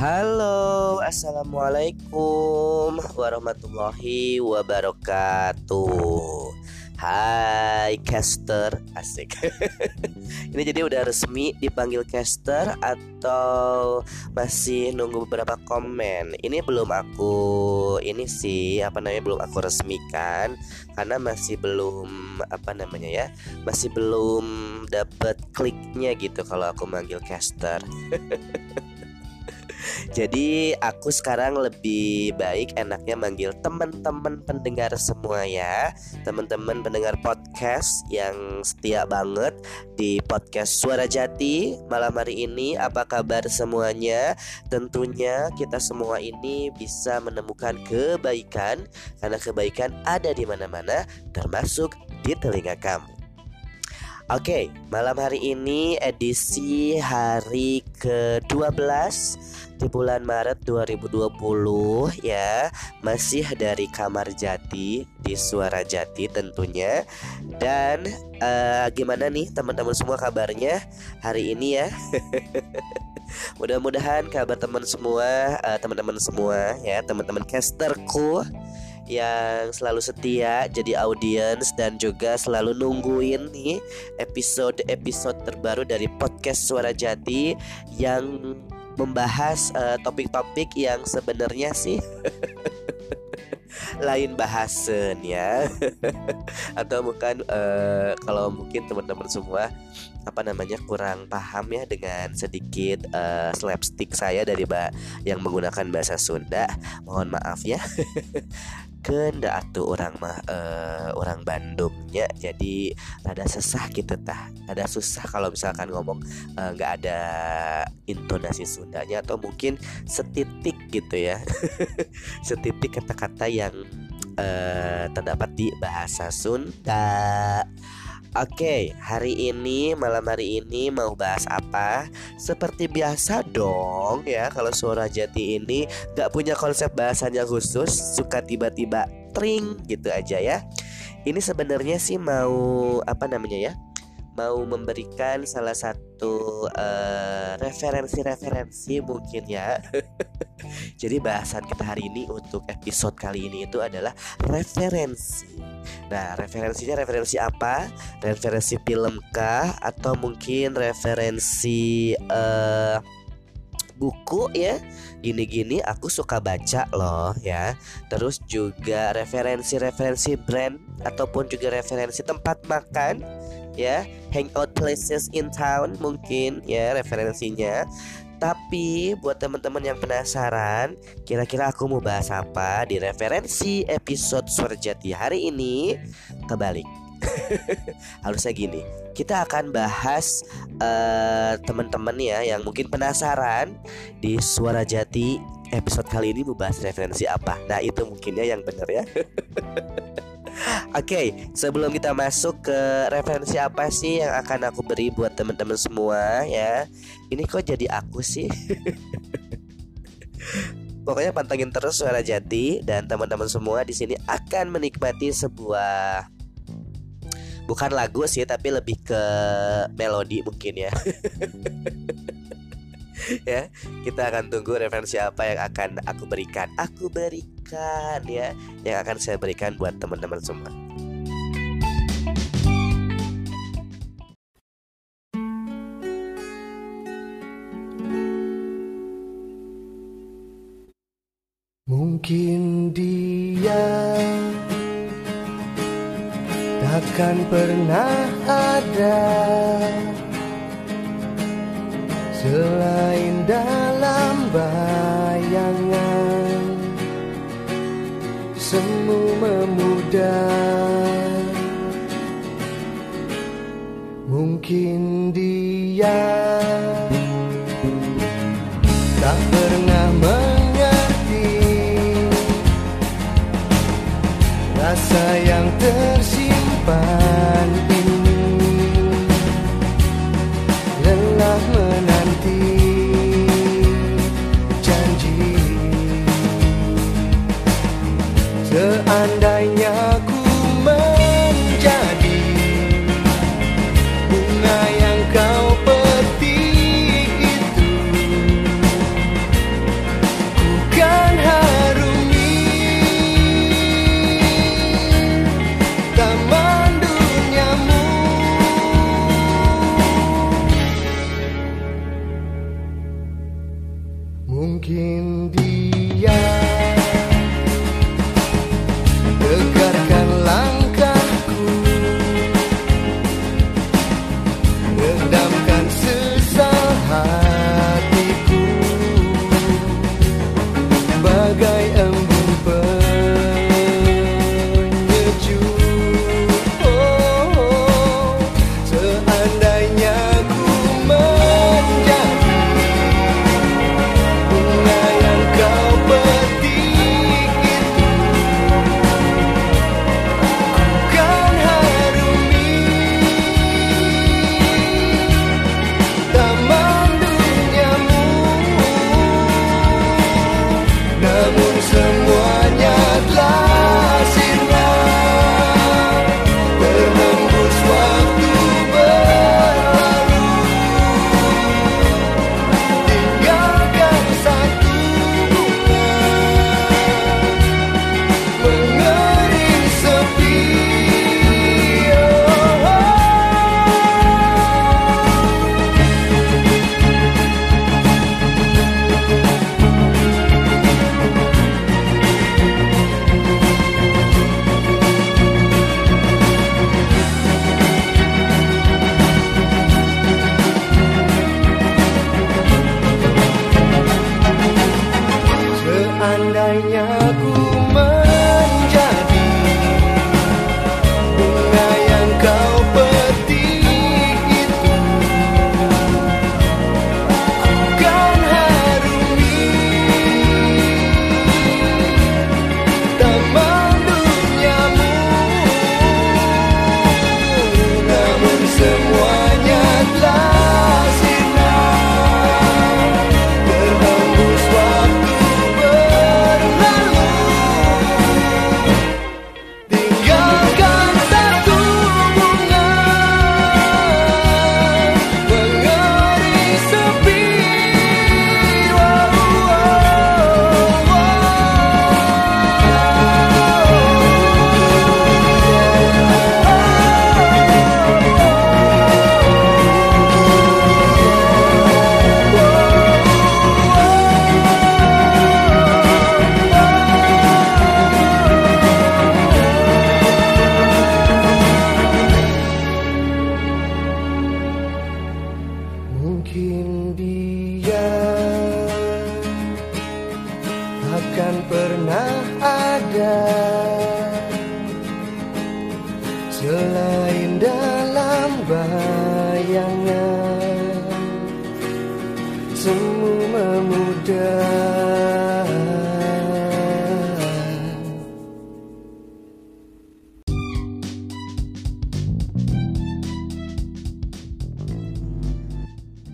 Halo, assalamualaikum warahmatullahi wabarakatuh. Hai caster Asik. Ini jadi udah resmi dipanggil caster Atau masih nunggu beberapa komen? Ini belum aku Ini sih apa namanya belum aku resmikan Karena masih belum Apa namanya ya Masih belum dapet kliknya gitu Kalau aku manggil caster Jadi aku sekarang lebih baik enaknya manggil teman-teman pendengar semua ya. Teman-teman pendengar podcast yang setia banget di podcast Suara Jati Malam hari ini. Apa kabar semuanya? Tentunya kita semua ini bisa menemukan kebaikan Karena kebaikan ada di mana-mana termasuk di telinga kamu. Oke, malam hari ini edisi hari ke-12 di bulan Maret 2020 ya masih dari kamar Jati di Suara Jati tentunya. Dan uh, gimana nih teman-teman semua kabarnya hari ini ya? Mudah-mudahan kabar teman semua uh, teman-teman semua ya teman-teman casterku yang selalu setia jadi audiens dan juga selalu nungguin nih episode-episode terbaru dari podcast Suara Jati yang membahas eh, topik-topik uh, yang sebenarnya sih lain bahasan ya. Atau bukan uh, kalau mungkin teman-teman semua apa namanya kurang paham ya dengan sedikit uh, slapstick saya dari ba yang menggunakan bahasa Sunda. Mohon maaf ya. Kenda atuh orang mah uh, orang Bandungnya. Jadi rada sesah gitu tah. Ada susah kalau misalkan ngomong eh, nggak uh, ada intonasi Sundanya atau mungkin setitik gitu ya. Setitik kata-kata yang uh, terdapat di bahasa Sunda Oke, hari ini malam hari ini mau bahas apa? Seperti biasa dong ya, kalau suara jati ini gak punya konsep bahasan yang khusus, suka tiba-tiba tring gitu aja ya. Ini sebenarnya sih mau apa namanya ya? Mau memberikan salah satu uh, referensi-referensi mungkin ya. Jadi bahasan kita hari ini untuk episode kali ini itu adalah referensi Nah, referensinya referensi apa? Referensi film kah atau mungkin referensi uh, buku ya? Gini-gini aku suka baca loh ya. Terus juga referensi-referensi brand ataupun juga referensi tempat makan ya, hangout places in town mungkin ya referensinya. Tapi buat teman-teman yang penasaran, kira-kira aku mau bahas apa di referensi episode Suara Jati hari ini? Kebalik. Harusnya gini, kita akan bahas uh, teman-teman ya yang mungkin penasaran di Suara Jati episode kali ini mau bahas referensi apa. Nah, itu mungkinnya yang benar ya. Oke, okay, sebelum kita masuk ke referensi apa sih yang akan aku beri buat teman-teman semua ya. Ini kok jadi aku sih. Pokoknya pantengin terus suara jati dan teman-teman semua di sini akan menikmati sebuah bukan lagu sih tapi lebih ke melodi mungkin ya. ya kita akan tunggu referensi apa yang akan aku berikan aku berikan ya yang akan saya berikan buat teman-teman semua. Mungkin dia takkan pernah ada. Selain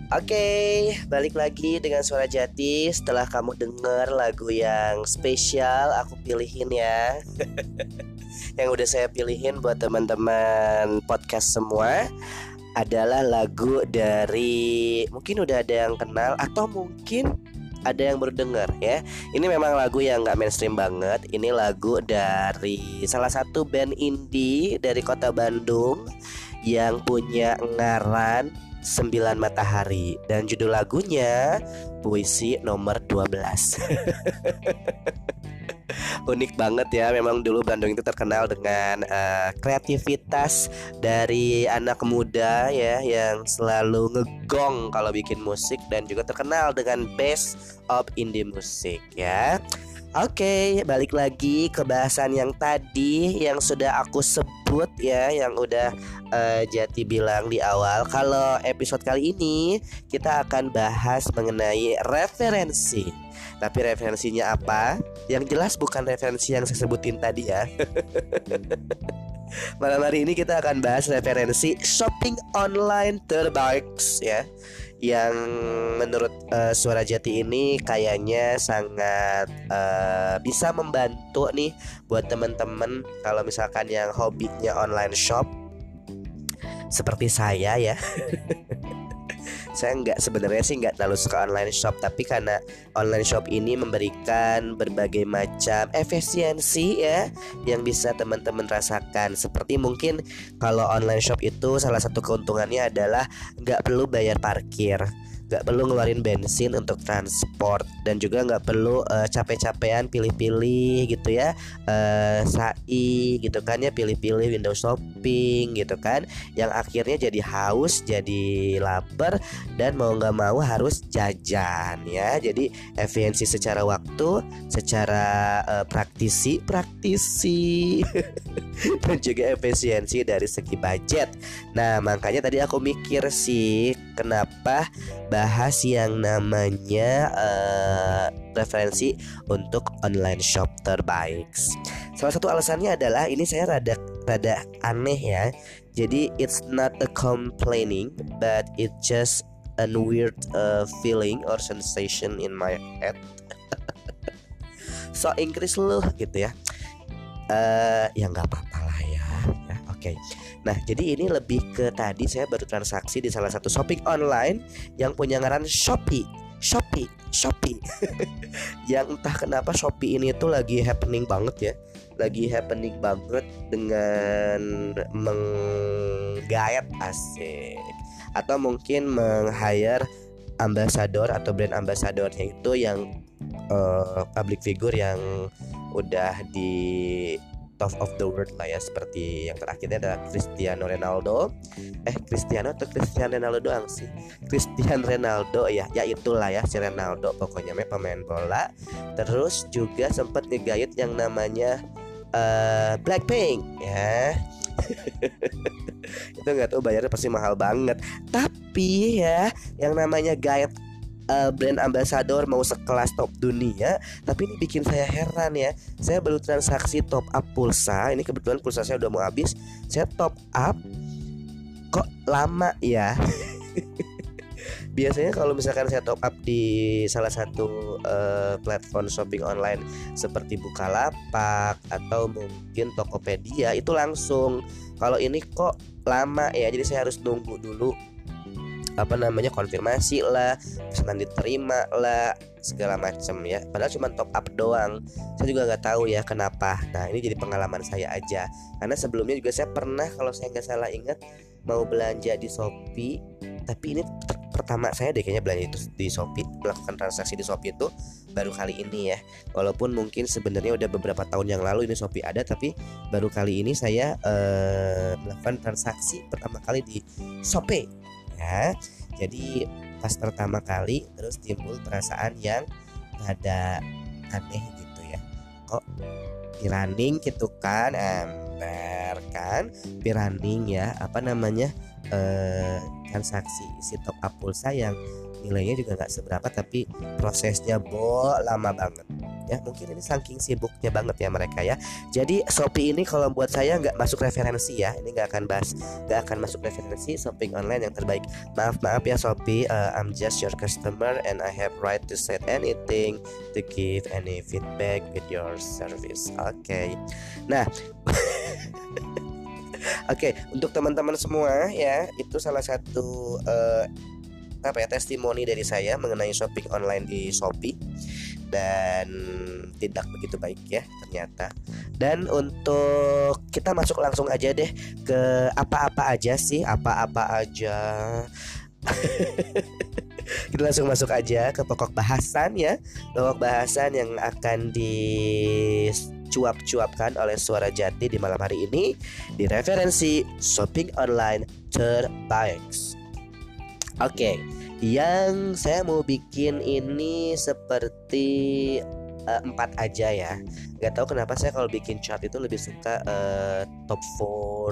Oke, balik lagi dengan suara jati Setelah kamu denger lagu yang spesial Aku pilihin ya. Yang udah saya pilihin buat teman-teman podcast semua Adalah lagu dari Mungkin udah ada yang kenal Atau mungkin ada yang baru denger ya. Ini memang lagu yang gak mainstream banget. Ini lagu dari salah satu band indie dari kota Bandung Yang punya ngaran Sembilan Matahari. Dan judul lagunya Puisi nomor 12 Unik banget ya. Memang dulu Bandung itu terkenal dengan uh, kreativitas dari anak muda ya Yang selalu ngegong kalau bikin musik Dan juga terkenal dengan best of indie musik ya Oke, balik lagi ke bahasan yang tadi yang sudah aku sebut ya, yang udah uh, Jati bilang di awal. Kalau episode kali ini kita akan bahas mengenai referensi. Tapi referensinya apa? Yang jelas bukan referensi yang saya sebutin tadi ya. Malam hari ini kita akan bahas referensi shopping online terbaik ya yang menurut uh, Suara Jati ini kayaknya sangat uh, bisa membantu nih buat teman-teman kalau misalkan yang hobinya online shop seperti saya ya. saya nggak sebenarnya sih nggak terlalu suka online shop tapi karena online shop ini memberikan berbagai macam efisiensi ya yang bisa teman-teman rasakan. Seperti mungkin kalau online shop itu salah satu keuntungannya adalah nggak perlu bayar parkir nggak perlu ngeluarin bensin untuk transport dan juga nggak perlu uh, capek-capean pilih-pilih gitu ya uh, sai gitu kan ya pilih-pilih window shopping gitu kan yang akhirnya jadi haus jadi lapar dan mau nggak mau harus jajan ya. Jadi efisiensi secara waktu secara uh, praktisi praktisi. Dan juga efisiensi dari segi budget. Nah makanya tadi aku mikir sih kenapa bahas yang namanya uh, referensi untuk online shop terbaik. Salah satu alasannya adalah ini saya rada rada aneh ya. Jadi it's not a complaining but it just a weird uh, feeling or sensation in my head. so Inggris lu gitu ya. Uh, ya nggak apa-apa lah ya. ya Oke. Okay. Nah, jadi ini lebih ke tadi saya baru transaksi di salah satu shopping online yang punya ngaran Shopee. Shopee, Shopee. yang entah kenapa Shopee ini tuh lagi happening banget ya. Lagi happening banget dengan menggayat asik atau mungkin meng-hire ambassador atau brand ambassadornya itu yang uh, public figure yang udah di top of the world lah ya seperti yang terakhirnya adalah Cristiano Ronaldo. Eh Cristiano atau Cristiano Ronaldo doang sih? Cristiano Ronaldo ya ya itulah ya si Ronaldo pokoknya pemain bola. Terus juga sempat ngegayat yang namanya uh, Blackpink ya. Itu nggak tahu bayarnya pasti mahal banget. Tapi ya yang namanya gayet uh, brand ambassador mau sekelas top dunia tapi ini bikin saya heran ya. Saya baru transaksi top up pulsa ini kebetulan pulsa saya udah mau habis. Saya top up kok lama ya? Biasanya kalau misalkan saya top up di salah satu uh, platform shopping online seperti Bukalapak atau mungkin Tokopedia itu langsung. Kalau ini kok lama ya jadi saya harus nunggu dulu apa namanya konfirmasi lah pesanan diterima lah segala macam ya. Padahal cuma top up doang. Saya juga nggak tahu ya kenapa. Nah ini jadi pengalaman saya aja. Karena sebelumnya juga saya pernah kalau saya nggak salah ingat mau belanja di Shopee. Tapi ini pertama saya deh kayaknya belanja itu di Shopee melakukan transaksi di Shopee itu baru kali ini ya. Walaupun mungkin sebenarnya udah beberapa tahun yang lalu ini Shopee ada tapi baru kali ini saya uh, melakukan transaksi pertama kali di Shopee ya jadi pas pertama kali terus timbul perasaan yang ada aneh gitu ya. Kok piraning gitu kan ember kan? Piraning ya apa namanya eh, transaksi isi top up pulsa yang nilainya juga nggak seberapa tapi prosesnya bo lama banget. Ya mungkin ini saking sibuknya banget ya mereka ya. Jadi Shopee ini kalau buat saya nggak masuk referensi ya. Ini nggak akan bahas nggak akan masuk referensi shopping online yang terbaik. Maaf maaf ya Shopee uh, I'm just your customer and I have right to say anything to give any feedback with your service. Oke. Okay. nah Oke, okay, untuk teman-teman semua ya, itu salah satu uh, apa ya testimoni dari saya mengenai shopping online di Shopee dan tidak begitu baik ya ternyata. Dan untuk kita masuk langsung aja deh ke apa-apa aja sih, apa-apa aja. kita langsung masuk aja ke pokok bahasan ya. Pokok bahasan yang akan dicuap-cuapkan oleh suara jati di malam hari ini di referensi shopping online terbaik. Oke. Okay yang saya mau bikin ini seperti uh, empat aja ya. Nggak tahu kenapa saya kalau bikin chart itu lebih suka uh, top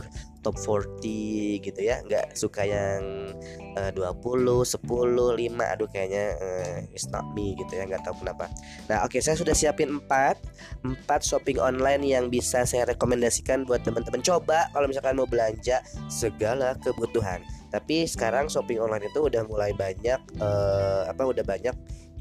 4 top 40 gitu ya. Nggak suka yang uh, 20 10 5 aduh kayaknya uh, it's not me gitu ya. Nggak tahu kenapa. Nah oke okay, saya sudah siapin 4 4 shopping online yang bisa saya rekomendasikan buat teman-teman. Coba kalau misalkan mau belanja segala kebutuhan tapi sekarang shopping online itu udah mulai banyak uh, apa udah banyak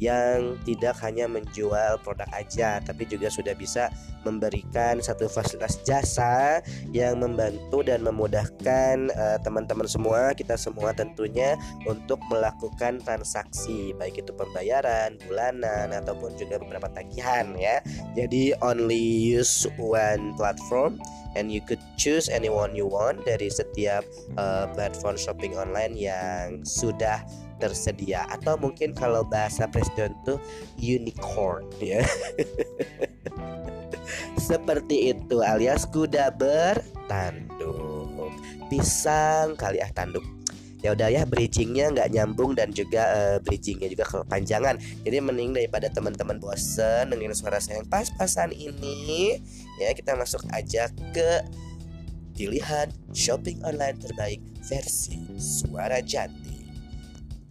yang tidak hanya menjual produk aja tapi juga sudah bisa memberikan satu fasilitas jasa yang membantu dan memudahkan uh, teman-teman semua kita semua tentunya untuk melakukan transaksi baik itu pembayaran bulanan ataupun juga beberapa tagihan ya. Jadi only use one platform and you could choose anyone you want dari setiap uh, platform shopping online yang sudah tersedia. Atau mungkin kalau bahasa presiden tuh unicorn ya. Seperti itu alias kuda bertanduk. Pisang kali ah tanduk. Ya udah ya bridgingnya nggak nyambung dan juga uh, bridgingnya juga kepanjangan. Jadi mending daripada teman-teman bosen dengerin suara saya yang pas-pasan ini ya kita masuk aja ke pilihan shopping online terbaik versi suara jati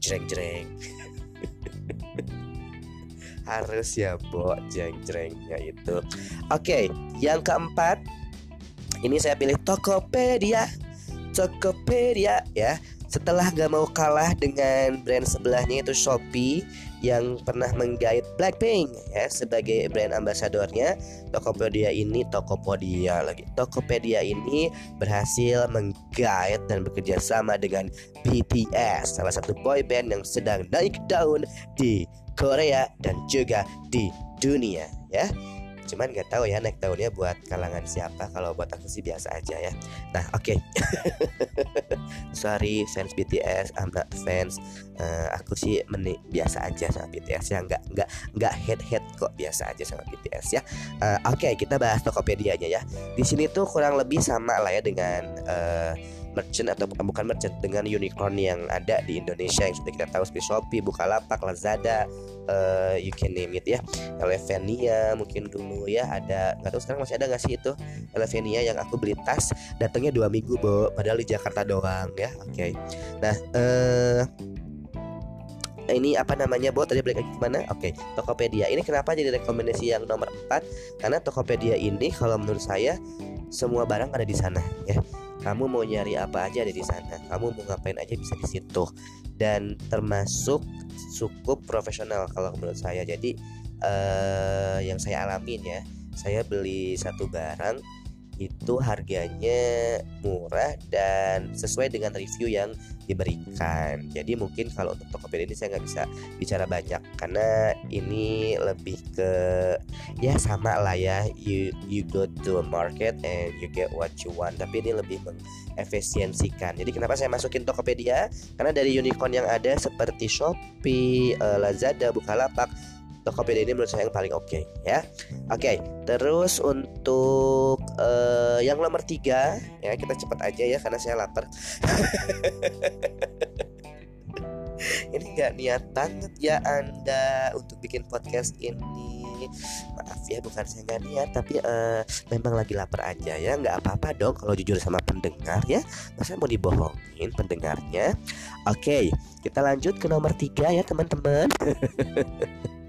jreng-jreng. Harus ya bo jreng-jrengnya itu. Oke yang keempat ini saya pilih Tokopedia. Tokopedia ya. Setelah gak mau kalah dengan brand sebelahnya itu Shopee yang pernah menggait Blackpink ya sebagai brand ambasadornya, Tokopedia ini Tokopedia lagi. Tokopedia ini berhasil menggait dan bekerja sama dengan BTS, salah satu boy band yang sedang naik daun di Korea dan juga di dunia ya cuman nggak tahu ya naik tahunnya buat kalangan siapa. Kalau buat aku sih biasa aja ya. Nah oke. Okay. sorry fans BTS I'm not fans. Uh, aku sih meni biasa aja sama BTS ya. Nggak nggak nggak head head kok biasa aja sama BTS ya. Uh, oke okay, kita bahas Tokopedia-nya ya. Di sini tuh kurang lebih sama lah ya dengan uh, merchant atau bukan bukan merchant dengan unicorn yang ada di Indonesia yang sudah kita tahu seperti Shopee, Bukalapak, Lazada, uh, you can name it ya, Elevenia mungkin dulu ya ada nggak tahu sekarang masih ada nggak sih itu? Elevenia yang aku beli tas datangnya dua minggu bo, padahal di Jakarta doang ya, oke. Okay. Nah uh, ini apa namanya buat tadi balik lagi ke mana oke okay, Tokopedia. Ini kenapa jadi rekomendasi yang nomor 4 karena Tokopedia ini kalau menurut saya semua barang ada di sana ya kamu mau nyari apa aja ada di sana. Kamu mau ngapain aja bisa di situ. Dan termasuk cukup profesional kalau menurut saya. Jadi uh, yang saya alamin ya saya beli satu barang itu harganya murah dan sesuai dengan review yang diberikan. Jadi mungkin kalau untuk Tokopedia ini saya nggak bisa bicara banyak karena ini lebih ke ya sama lah ya you you go to a market and you get what you want. Tapi ini lebih mengefisiensikan. Jadi kenapa saya masukin Tokopedia? Karena dari unicorn yang ada seperti Shopee, eh, Lazada, Bukalapak Tokopedia ini menurut saya yang paling oke okay, ya. Oke, okay, terus untuk uh, yang nomor tiga ya kita cepat aja ya karena saya lapar. ini nggak niat banget ya anda untuk bikin podcast ini. Maaf ya bukan saya nggak niat tapi uh, memang lagi lapar aja ya. Nggak apa-apa dong kalau jujur sama pendengar ya. Masa mau dibohongin pendengarnya? Oke kita lanjut ke nomor tiga ya teman-teman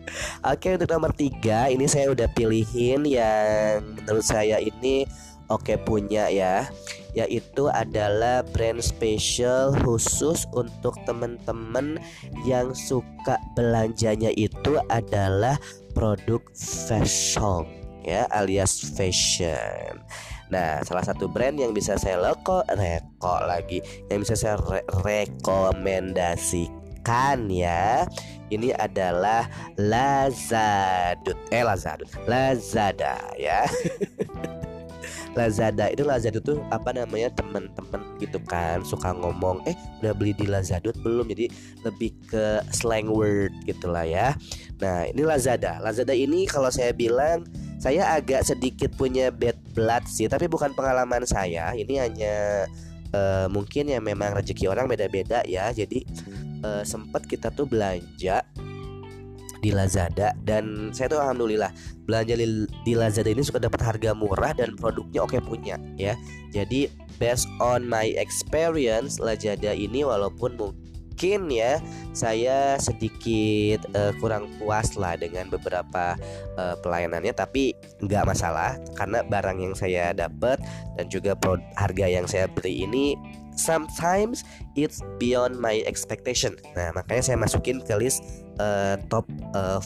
Oke untuk nomor tiga ini saya udah pilihin yang menurut saya ini oke punya ya yaitu adalah brand special khusus untuk teman-teman yang suka belanjanya itu adalah produk fashion ya alias fashion. Nah, salah satu brand yang bisa saya leko reko lagi yang bisa saya re rekomendasikan ya. Ini adalah Lazada. Eh Lazada. Lazada ya. Lazada itu Lazada tuh apa namanya teman-teman gitu kan suka ngomong eh udah beli di Lazada belum jadi lebih ke slang word gitulah ya nah ini Lazada Lazada ini kalau saya bilang saya agak sedikit punya bad blood sih tapi bukan pengalaman saya ini hanya uh, mungkin ya memang rezeki orang beda-beda ya jadi uh, sempat kita tuh belanja di Lazada dan saya tuh alhamdulillah belanja di Lazada ini suka dapat harga murah dan produknya oke punya ya. Jadi based on my experience Lazada ini walaupun mungkin ya saya sedikit uh, kurang puas lah dengan beberapa uh, pelayanannya tapi nggak masalah karena barang yang saya dapat dan juga harga yang saya beli ini sometimes it's beyond my expectation. Nah, makanya saya masukin ke list uh, top uh,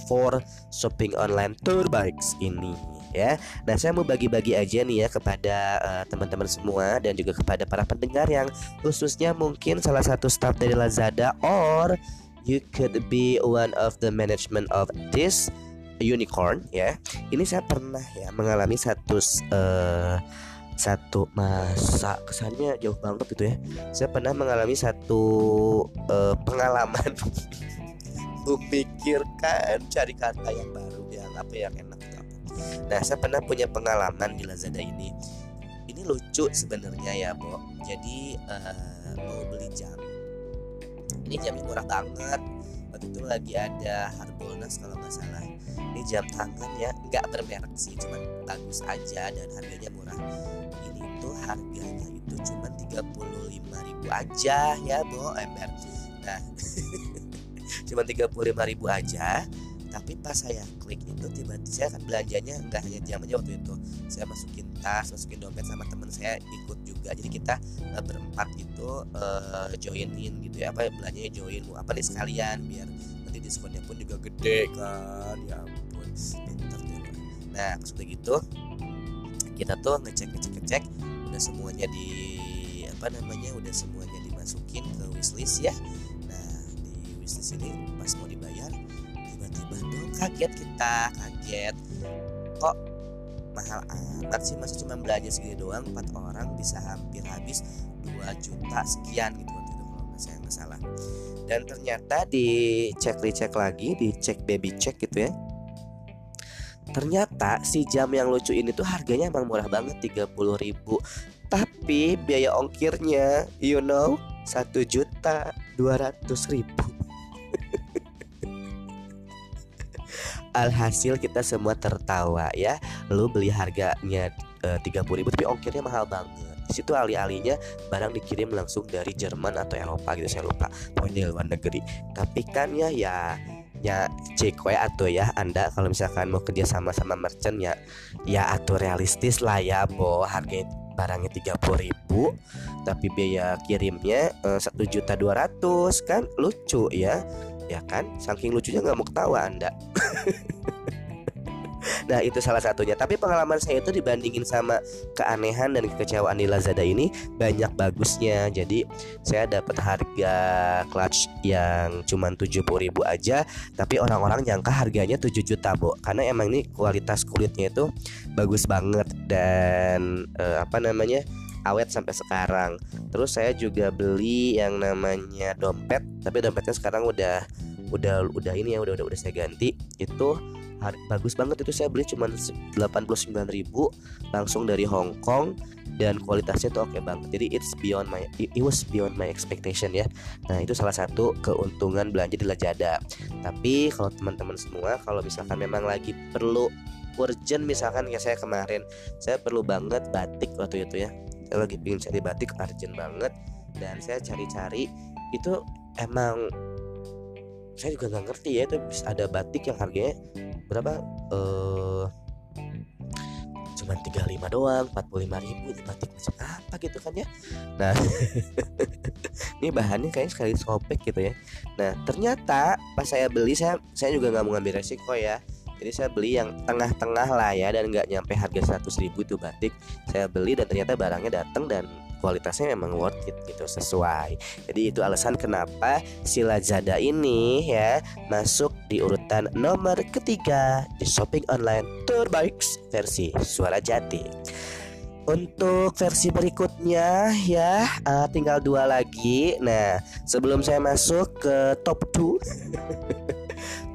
shopping online bikes ini ya. Nah, saya mau bagi-bagi aja nih ya kepada uh, teman-teman semua dan juga kepada para pendengar yang khususnya mungkin salah satu staff dari Lazada or you could be one of the management of this unicorn ya. Ini saya pernah ya mengalami satu uh, satu masa kesannya jauh banget itu ya. Saya pernah mengalami satu uh, pengalaman. Memikirkan cari kata yang baru yang apa yang enak apa. Nah saya pernah punya pengalaman di Lazada ini. Ini lucu sebenarnya ya Bo. Jadi uh, mau beli jam. Ini jamnya murah banget. Waktu itu lagi ada Harbolnas kalau nggak salah. Ini jam tangan ya nggak bermerek sih cuman bagus aja dan harganya murah. Itu harganya itu cuma 35 ribu aja ya Bo ember. Nah cuma 35 ribu aja. Tapi pas saya klik itu tiba-tiba saya kan belanjanya nggak hanya jam aja waktu itu. Saya masukin tas masukin dompet sama teman saya ikut juga. Jadi kita uh, berempat gitu uh, joinin gitu ya. Apa belanjanya join apa nih sekalian? Biar nanti diskonnya pun juga gede kan. Ya ampun. tuh nah gitu kita tuh ngecek ngecek ngecek udah semuanya di apa namanya udah semuanya dimasukin ke wishlist ya. Nah di wishlist ini pas mau dibayar tiba-tiba dong kaget kita kaget. Kok mahal amat sih masa cuma belanja segini doang empat orang bisa hampir habis 2 juta sekian gitu waktu itu kalau nggak saya nggak salah. Dan ternyata dicek dicek lagi dicek baby check gitu ya Ternyata si jam yang lucu ini tuh harganya emang murah banget 30 ribu. Tapi biaya ongkirnya you know 1 juta 200 ribu. Alhasil kita semua tertawa ya. Lu beli harganya eh, 30 ribu tapi ongkirnya mahal banget. Di situ alih-alihnya barang dikirim langsung dari Jerman atau Eropa gitu saya lupa. Pokoknya luar negeri. Tapi kan ya ya ya cek we atau ya anda. Kalau misalkan mau kerja sama sama merchant ya ya atau realistis lah ya bo. Harga barangnya tiga puluh ribu tapi biaya kirimnya eh, satu juta dua ratus. Kan lucu ya ya kan? Saking lucunya nggak mau ketawa anda Nah itu salah satunya. Tapi pengalaman saya itu dibandingin sama keanehan dan kekecewaan di Lazada ini Banyak bagusnya. Jadi saya dapat harga clutch yang cuma 70 ribu aja Tapi orang-orang nyangka harganya 7 juta bu. Karena emang ini kualitas kulitnya itu bagus banget Dan uh, apa namanya awet sampai sekarang. Terus saya juga beli yang namanya dompet Tapi dompetnya sekarang udah udah udah ini ya udah udah udah saya ganti. Itu bagus banget itu saya beli cuma 89.000 langsung dari Hong Kong dan kualitasnya tuh oke banget. Jadi it's beyond my it was beyond my expectation ya. Nah itu salah satu keuntungan belanja di Lazada. Tapi kalau teman-teman semua kalau misalkan memang lagi perlu urgent misalkan kayak saya kemarin saya perlu banget batik waktu itu ya. Saya lagi pengen cari batik urgent banget dan saya cari-cari itu emang saya juga nggak ngerti ya itu ada batik yang harganya berapa? Eh cuma 35 doang 45 ribu ini batik macam apa gitu kan ya? Nah ini bahannya kayaknya sekali sobek gitu ya. Nah ternyata pas saya beli saya saya juga nggak mau ngambil resiko ya. Jadi saya beli yang tengah-tengah lah ya dan nggak nyampe harga 100 ribu itu batik. Saya beli dan ternyata barangnya datang dan kualitasnya memang worth it gitu sesuai. Jadi itu alasan kenapa si Lazada ini ya masuk di urutan nomor ketiga di shopping online terbaik versi suara jati. Untuk versi berikutnya ya eh, tinggal dua lagi. Nah sebelum saya masuk ke top 2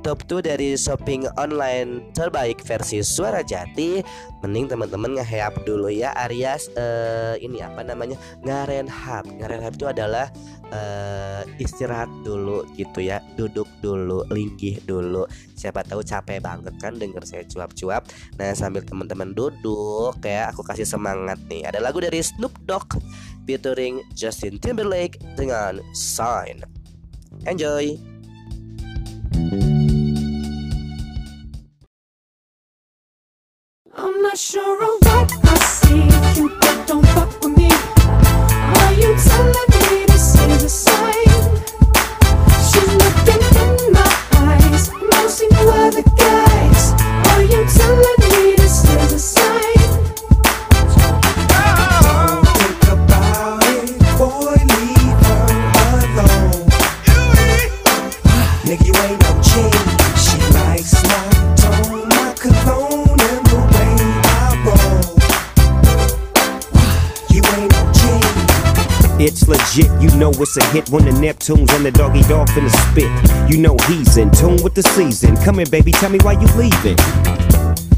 top 2 dari shopping online. Terbaik versi suara jati. Mending teman-teman nge dulu ya Aries eh, ini apa namanya? Ngarenhap ngarenhap itu adalah eh, istirahat dulu gitu ya. Duduk dulu linggih dulu. Siapa tahu capek banget kan denger saya cuap-cuap. Nah sambil teman-teman duduk ya aku kasih semangat nih. Ada lagu dari Snoop Dogg featuring Justin Timberlake dengan Sign. Enjoy! I'm a hit when the Neptunes and the doggy dog finna spit. You know he's in tune with the season. Come here, baby, tell me why you leaving.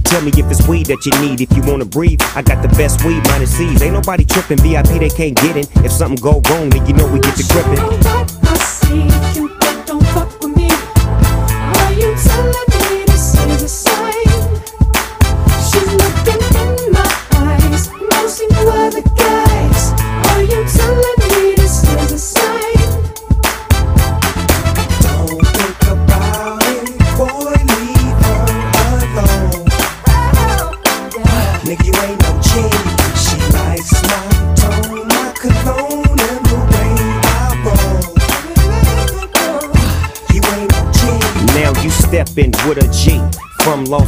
Tell me if it's weed that you need, if you wanna breathe. I got the best weed, minus C's. Ain't nobody tripping, VIP they can't get in. If something go wrong, then you know we get the gripping.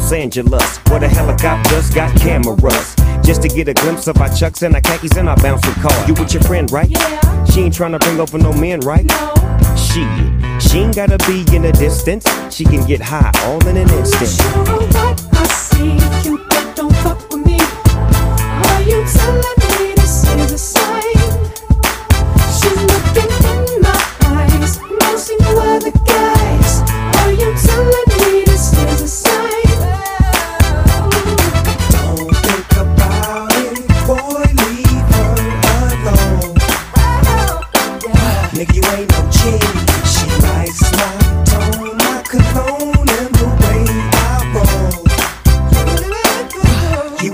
Los Angeles, where the helicopters got cameras. Just to get a glimpse of our chucks and our khakis and our bouncing car. You with your friend, right? Yeah, She ain't trying to bring over no men, right? no. She, she ain't gotta be in the distance. She can get high all in an instant. sure what I see. Cupid, don't fuck with me. Are you telling me this is a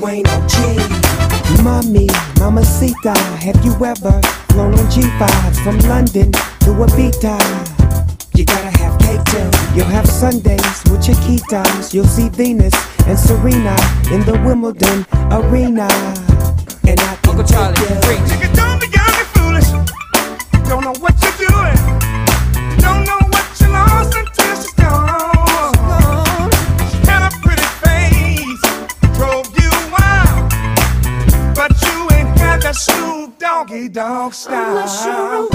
ain't no G. Mommy, mamacita, have you ever flown on G5 from London to Ibiza? You gotta have cake too. You'll have Sundays with your Chiquitas. You'll see Venus and Serena in the Wimbledon arena. And I Uncle Charlie, preach. dog style. I'm not sure I'm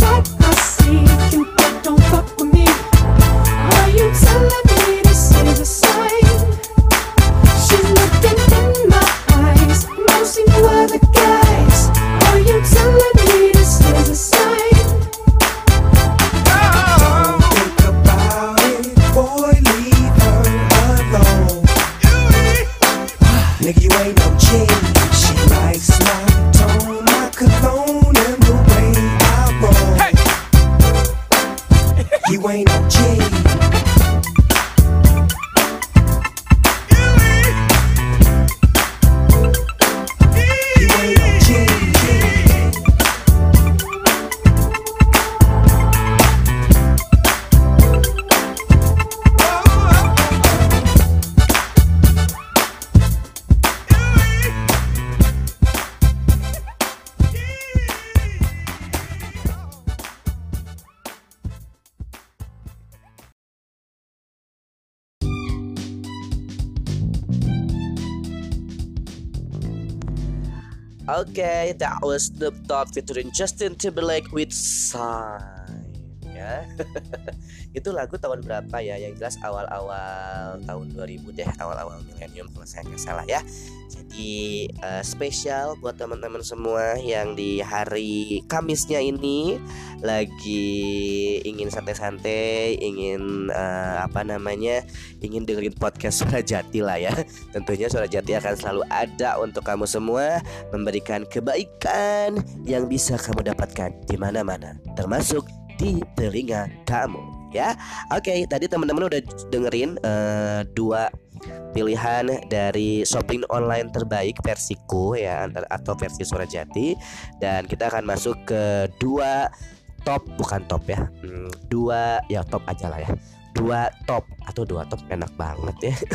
Oke, that was the Talk featuring Justin Timberlake with Sign ya. Itu lagu tahun berapa ya? Yang jelas awal-awal tahun 2000 deh, awal-awal milenium kalau saya nggak salah ya. Jadi eh, spesial buat teman-teman semua yang di hari Kamisnya ini lagi ingin santai-santai, ingin eh, apa namanya? ingin dengerin podcast Suara Jati lah ya. Tentunya Suara Jati akan selalu ada untuk kamu semua memberikan kebaikan yang bisa kamu dapatkan di mana-mana, termasuk di telinga kamu. Ya, oke. Tadi teman-teman udah dengerin eh, dua pilihan dari shopping online terbaik versiku ya atau versi Suara Jati dan kita akan masuk ke dua top bukan top ya. Hmm, dua ya top aja lah ya. Dua top atau dua top enak banget ya.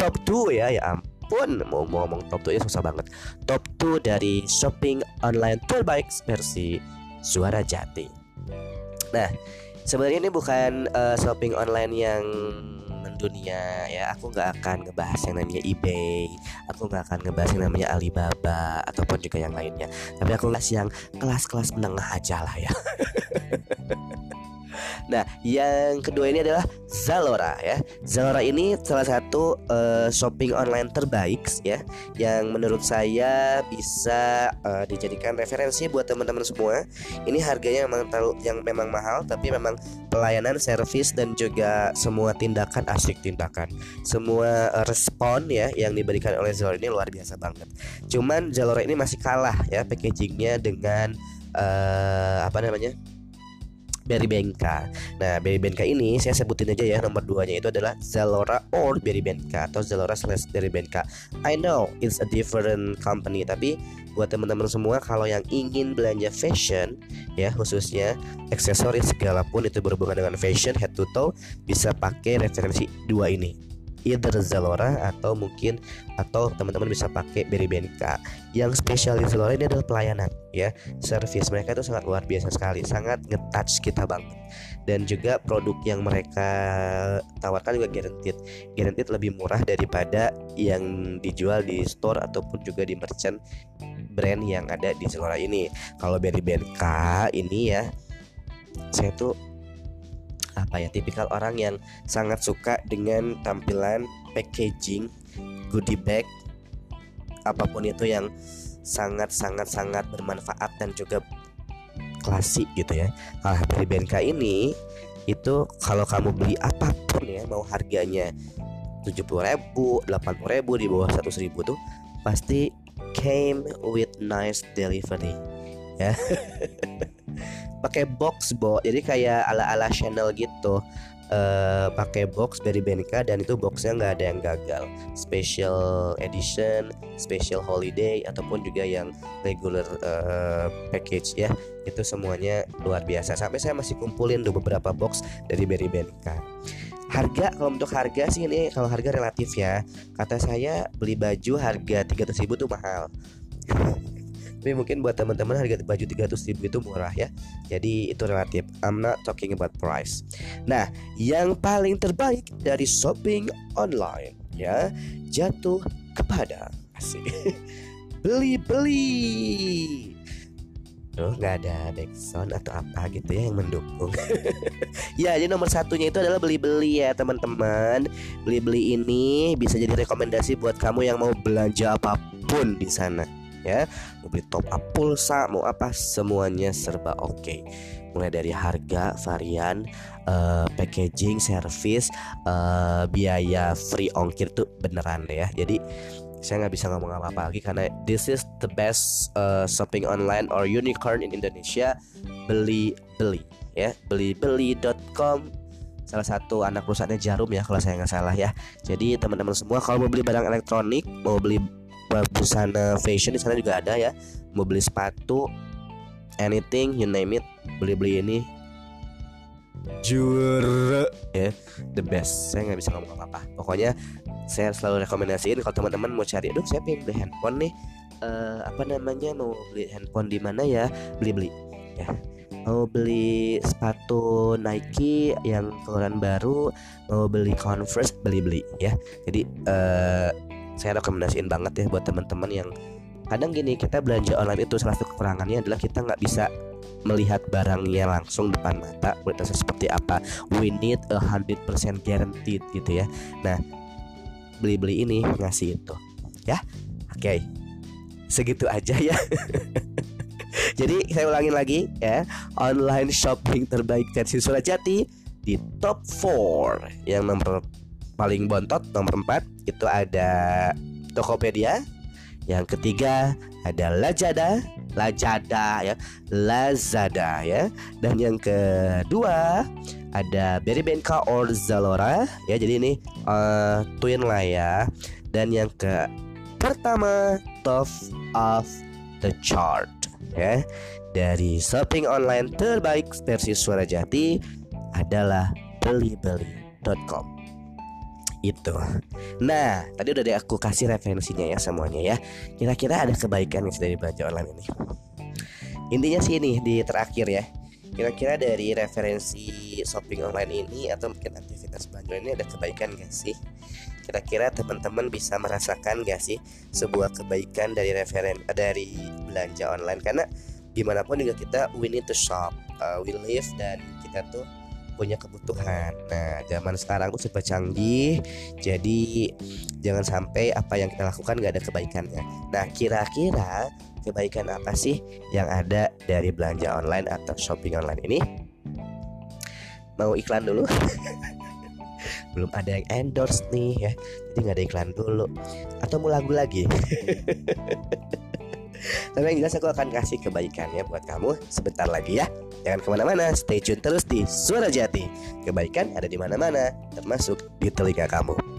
Top 2 ya ya ampun. Mau ngomong top 2 ya susah banget. Top 2 dari shopping online terbaik versi Suara Jati nah sebenarnya ini bukan eh, shopping online yang mendunia ya. Aku nggak akan ngebahas yang namanya eBay aku nggak akan ngebahas yang namanya Alibaba ataupun juga yang lainnya. Tapi aku ngebahas yang kelas-kelas menengah aja lah ya Nah, yang kedua ini adalah Zalora ya. Zalora ini salah satu eh, shopping online terbaik ya, yang menurut saya bisa eh, dijadikan referensi buat teman-teman semua. Ini harganya memang terlalu yang memang mahal, tapi memang pelayanan, servis dan juga semua tindakan asik tindakan, semua eh, respon ya yang diberikan oleh Zalora ini luar biasa banget. Cuman Zalora ini masih kalah ya packagingnya dengan eh, apa namanya? Berry Benka. Nah, Berry Benka ini saya sebutin aja ya nomor 2-nya itu adalah Zalora or Berry Benka atau Zalora slash Berry Benka. I know it's a different company tapi buat teman-teman semua kalau yang ingin belanja fashion ya khususnya aksesoris segala pun itu berhubungan dengan fashion head to toe bisa pakai referensi dua ini either Zalora atau mungkin atau teman-teman bisa pakai Berry Benka yang spesial di Zalora ini adalah pelayanan ya. Service mereka itu sangat luar biasa sekali sangat ngetouch kita banget. Dan juga produk yang mereka tawarkan juga guaranteed. Guaranteed lebih murah daripada yang dijual di store ataupun juga di merchant brand yang ada di Zalora ini. Kalau Berry Benka ini ya saya tuh apa ya tipikal orang yang sangat suka dengan tampilan packaging goodie bag apa pun itu yang sangat sangat sangat bermanfaat dan juga klasik gitu ya. Kalau dari BNK ini itu kalau kamu beli apa pun ya mau harganya 70.000, ribu, 80.000 ribu di bawah 100.000 ribu tuh pasti came with nice delivery ya. pakai box bo. Jadi kayak ala ala channel gitu. Eh pakai box dari Benka dan itu boxnya nggak ada yang gagal. Special edition special holiday ataupun juga yang regular eh, package ya. Itu semuanya luar biasa. Sampai saya masih kumpulin tuh beberapa box dari Berry Benka harga kalau untuk harga sih ini kalau harga relatif ya. Kata saya beli baju harga 300.000 ribu tuh mahal tapi mungkin buat teman-teman harga baju 300 ribu itu murah ya. Jadi itu relatif. I'm not talking about price. Nah yang paling terbaik dari shopping online ya jatuh kepada asik beli-beli. Tuh nggak ada backsound atau apa gitu ya yang mendukung? Ya jadi nomor satunya itu adalah beli-beli ya teman-teman. Beli-beli ini bisa jadi rekomendasi buat kamu yang mau belanja apa pun di sana ya. Mau beli top up pulsa mau apa semuanya serba oke. Mulai dari harga varian eh, packaging service eh, biaya free ongkir tuh beneran ya. Jadi saya nggak bisa ngomong apa-apa lagi karena this is the best eh, shopping online or unicorn in Indonesia. Beli beli ya belibeli.com salah satu anak perusahaannya Jarum ya kalau saya nggak salah ya. Jadi teman-teman semua kalau mau beli barang elektronik mau beli busana fashion di sana juga ada ya. Mau beli sepatu anything you name it beli-beli ini. Juara ya the best. Saya nggak bisa ngomong apa-apa. Pokoknya saya selalu rekomendasiin kalau teman-teman mau cari aduh saya pengen beli handphone nih. Eh, apa namanya mau beli handphone di mana ya? Beli-beli. Ya mau beli sepatu Nike yang keluaran baru mau beli Converse beli-beli ya. Jadi eh, saya rekomendasiin banget ya buat teman-teman yang kadang gini kita belanja online itu salah satu kekurangannya adalah kita nggak bisa melihat barangnya langsung depan mata kualitasnya seperti apa. We need a hundred percent guaranteed gitu ya. Nah beli-beli ini ngasih itu. Ya? Oke. Segitu aja ya. Jadi saya ulangin lagi ya. Online shopping terbaik versi Surajati di top 4 yang nomor paling bontot nomor 4 itu ada Tokopedia. Yang ketiga ada Lazada. Lazada ya. Lazada ya. Dan yang kedua ada Berrybenka or Zalora ya. Jadi ini eh, twin lah ya. Dan yang ke pertama top of the chart ya. Dari shopping online terbaik versi Suara Jati adalah belibeli.com itu. Nah, tadi udah aku kasih referensinya ya semuanya ya. Kira-kira ada kebaikan yang dari belanja online ini. Intinya sih ini di terakhir ya. Kira-kira dari referensi shopping online ini atau mungkin aktivitas belanja ini ada kebaikan gak sih? Kira-kira teman-teman bisa merasakan gak sih sebuah kebaikan dari referen dari belanja online karena gimana pun juga kita we need to shop, uh, we live dan kita tuh punya kebutuhan. Nah, zaman sekarang tuh serba canggih, jadi jangan sampai apa yang kita lakukan gak ada kebaikannya. Nah, kira-kira kebaikan apa sih yang ada dari belanja online atau shopping online ini? Mau iklan dulu? Belum ada yang endorse nih ya, jadi nggak ada iklan dulu. Atau mau lagu lagi? Tapi yang jelas aku akan kasih kebaikannya buat kamu sebentar lagi ya. Jangan ke mana-mana, stay tune terus di Suara Jati. Kebaikan ada di mana-mana, termasuk di telinga kamu.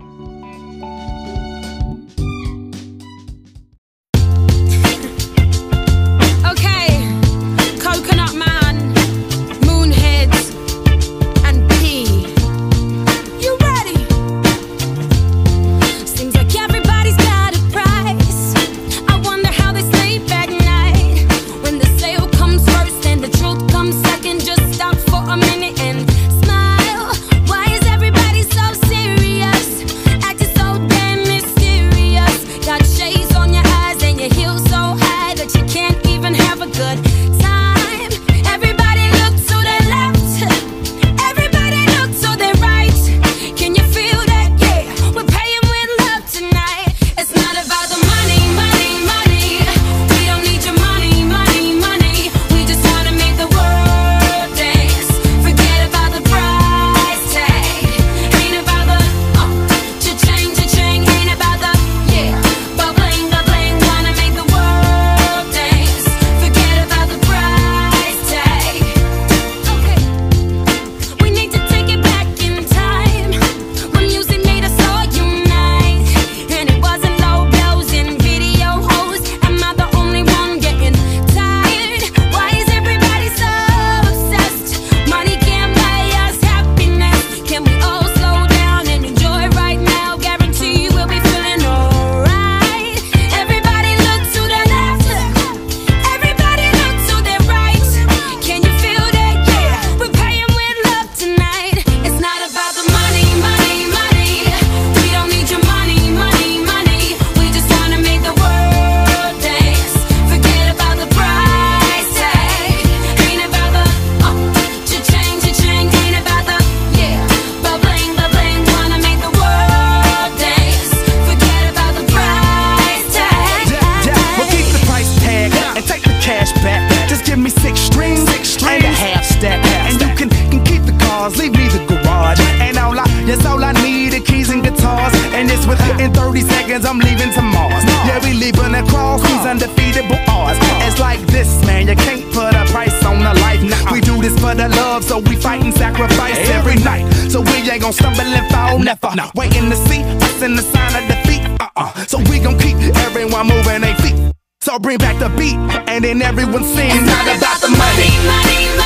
And then everyone sings. It's not about the money, money, money.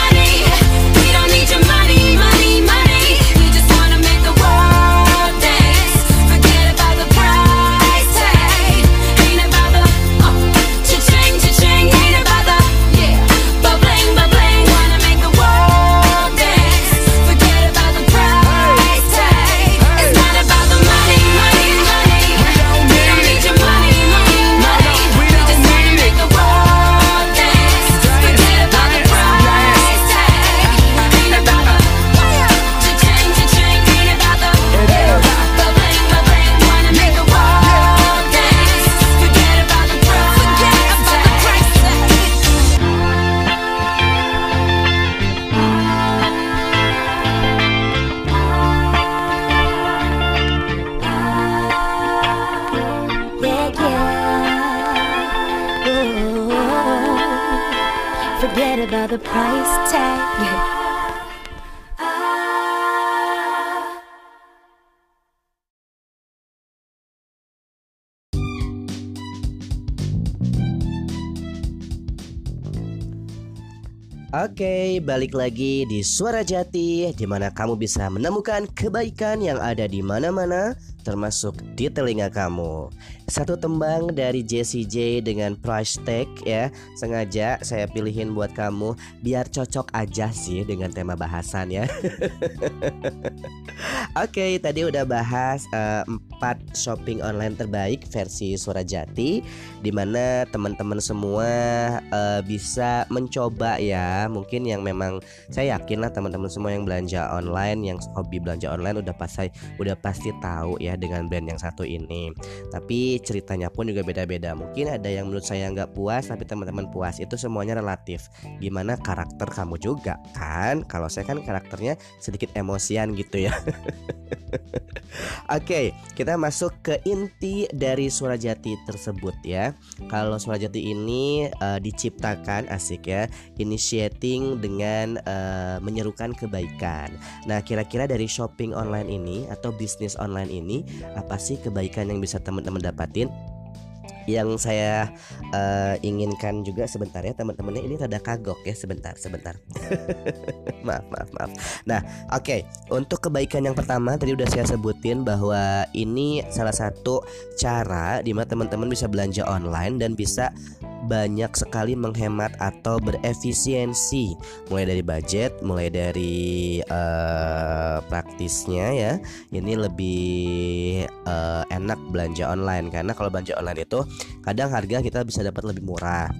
Oke, balik lagi di Suara Jati di mana kamu bisa menemukan kebaikan yang ada di mana-mana termasuk di telinga kamu. Satu tembang dari Jessie J dengan price tag ya. Sengaja saya pilihin buat kamu biar cocok aja sih dengan tema bahasan ya. Oke, tadi udah bahas empat shopping online terbaik versi Suara Jati di mana teman-teman semua eh, bisa mencoba ya. Mungkin yang memang saya yakin lah teman-teman semua yang belanja online, yang hobi belanja online udah pasti udah pasti tahu ya dengan brand yang satu ini. Tapi ceritanya pun juga beda-beda. Mungkin ada yang menurut saya nggak puas, tapi teman-teman puas. Itu semuanya relatif. Gimana karakter kamu juga kan? Kalau saya kan karakternya sedikit emosian gitu ya. Oke, kita masuk ke inti dari suara jati tersebut ya. Kalau suara jati ini eh, diciptakan asik ya, initiating dengan eh, menyerukan kebaikan. Nah, kira-kira dari shopping online ini atau bisnis online ini apa sih kebaikan yang bisa teman-teman dapatin? Yang saya eh, inginkan juga sebentar ya teman-temannya ini rada kagok ya sebentar sebentar. maaf maaf maaf. Nah Oke, untuk kebaikan yang pertama tadi udah saya sebutin bahwa ini salah satu cara di mana teman-teman bisa belanja online dan bisa banyak sekali menghemat atau berefisiensi mulai dari budget, mulai dari eh, praktisnya ya. Ini lebih eh, enak belanja online karena kalau belanja online itu kadang harga kita bisa dapat lebih murah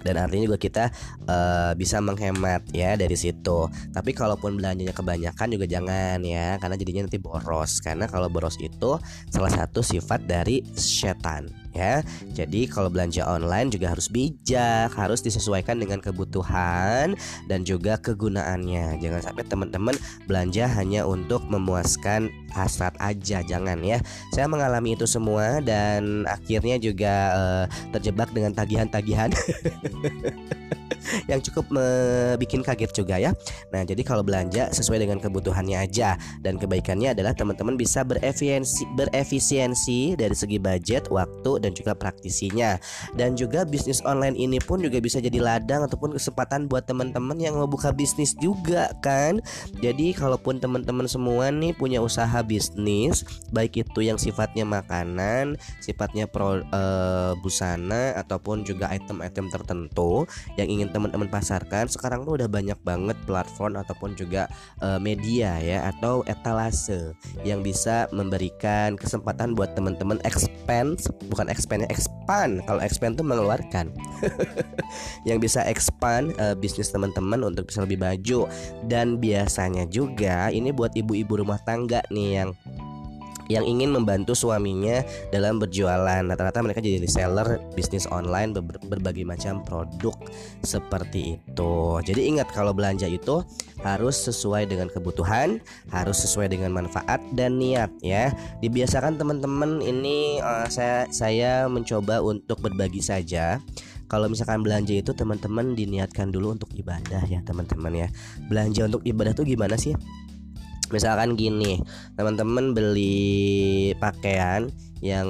dan artinya juga kita eh, bisa menghemat ya dari situ. Tapi kalaupun belanjanya kebanyakan juga jangan ya, karena jadinya nanti boros. Karena kalau boros itu salah satu sifat dari setan ya. Jadi kalau belanja online juga harus bijak, harus disesuaikan dengan kebutuhan dan juga kegunaannya. Jangan sampai teman-teman belanja hanya untuk memuaskan hasrat aja, jangan ya. Saya mengalami itu semua dan akhirnya juga eh, terjebak dengan tagihan-tagihan yang cukup bikin kaget juga ya. Nah, jadi kalau belanja sesuai dengan kebutuhannya aja dan kebaikannya adalah teman-teman bisa berefisiensi berefisiensi dari segi budget, waktu dan juga praktisinya. Dan juga bisnis online ini pun juga bisa jadi ladang ataupun kesempatan buat teman-teman yang mau buka bisnis juga kan. Jadi kalaupun teman-teman semua nih punya usaha bisnis, baik itu yang sifatnya makanan, sifatnya pro eh, busana ataupun juga item-item tertentu yang ingin teman-teman pasarkan sekarang tuh udah banyak banget platform ataupun juga eh, media ya atau etalase yang bisa memberikan kesempatan buat teman-teman expand bukan expand expand. Kalau expand tuh mengeluarkan. Yang bisa expand eh, bisnis teman-teman untuk bisa lebih maju. Dan biasanya juga ini buat ibu-ibu rumah tangga nih yang yang ingin membantu suaminya dalam berjualan. Rata-rata mereka jadi reseller bisnis online ber- berbagai macam produk seperti itu. Jadi ingat kalau belanja itu harus sesuai dengan kebutuhan, harus sesuai dengan manfaat dan niat ya. Dibiasakan teman-teman ini eh, saya saya mencoba untuk berbagi saja kalau misalkan belanja itu teman-teman diniatkan dulu untuk ibadah ya teman-teman ya belanja untuk ibadah tuh gimana sih misalkan gini teman-teman beli pakaian yang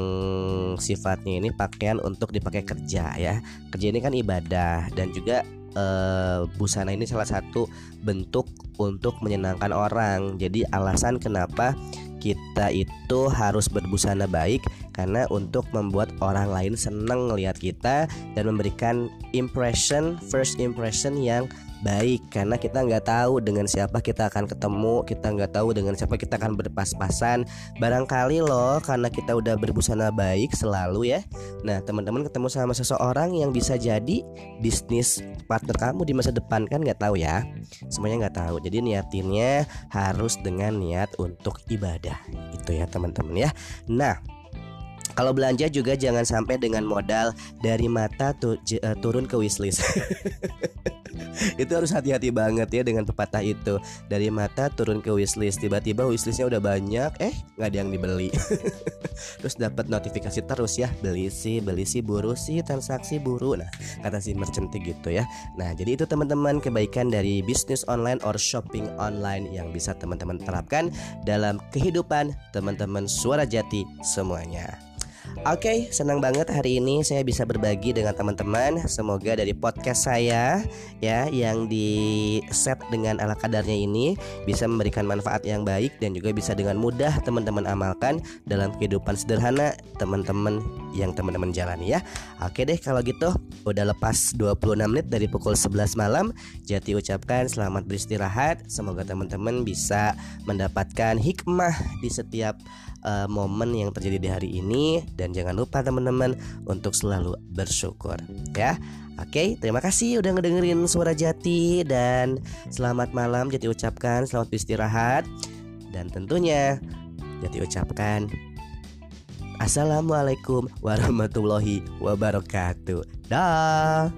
sifatnya ini pakaian untuk dipakai kerja ya. Kerja ini kan ibadah dan juga eh, busana ini salah satu bentuk untuk menyenangkan orang. Jadi alasan kenapa kita itu harus berbusana baik karena untuk membuat orang lain seneng ngelihat kita dan memberikan impression first impression yang baik karena kita nggak tahu dengan siapa kita akan ketemu kita nggak tahu dengan siapa kita akan berpas-pasan. Barangkali loh karena kita udah berbusana baik selalu ya. Nah teman-teman ketemu sama seseorang yang bisa jadi bisnis partner kamu di masa depan kan nggak tahu ya? Semuanya nggak tahu. Jadi niatinnya harus dengan niat untuk ibadah itu ya teman-teman ya. Nah kalau belanja juga jangan sampai dengan modal dari mata tu- eh, turun ke wishlist. itu harus hati-hati banget ya dengan pepatah itu. Dari mata turun ke wishlist, tiba-tiba wishlistnya udah banyak, eh nggak ada yang dibeli. Terus dapat notifikasi terus ya, beli sih, beli sih, buru sih, transaksi buru. Nah, kata si merchant gitu ya. Nah, jadi itu teman-teman kebaikan dari bisnis online or shopping online yang bisa teman-teman terapkan dalam kehidupan teman-teman suara jati semuanya. Oke, senang banget hari ini saya bisa berbagi dengan teman-teman. Semoga dari podcast saya ya yang di set dengan ala kadarnya ini bisa memberikan manfaat yang baik dan juga bisa dengan mudah teman-teman amalkan dalam kehidupan sederhana teman-teman yang teman-teman jalani ya. Oke deh kalau gitu udah lepas 26 menit dari pukul 11 malam. Jati ucapkan selamat beristirahat. Semoga teman-teman bisa mendapatkan hikmah di setiap eh, momen yang terjadi di hari ini dan jangan lupa teman-teman untuk selalu bersyukur ya. Oke, terima kasih udah ngedengerin suara Jati dan selamat malam Jati ucapkan selamat beristirahat dan tentunya Jati ucapkan Assalamualaikum warahmatullahi wabarakatuh. Dah.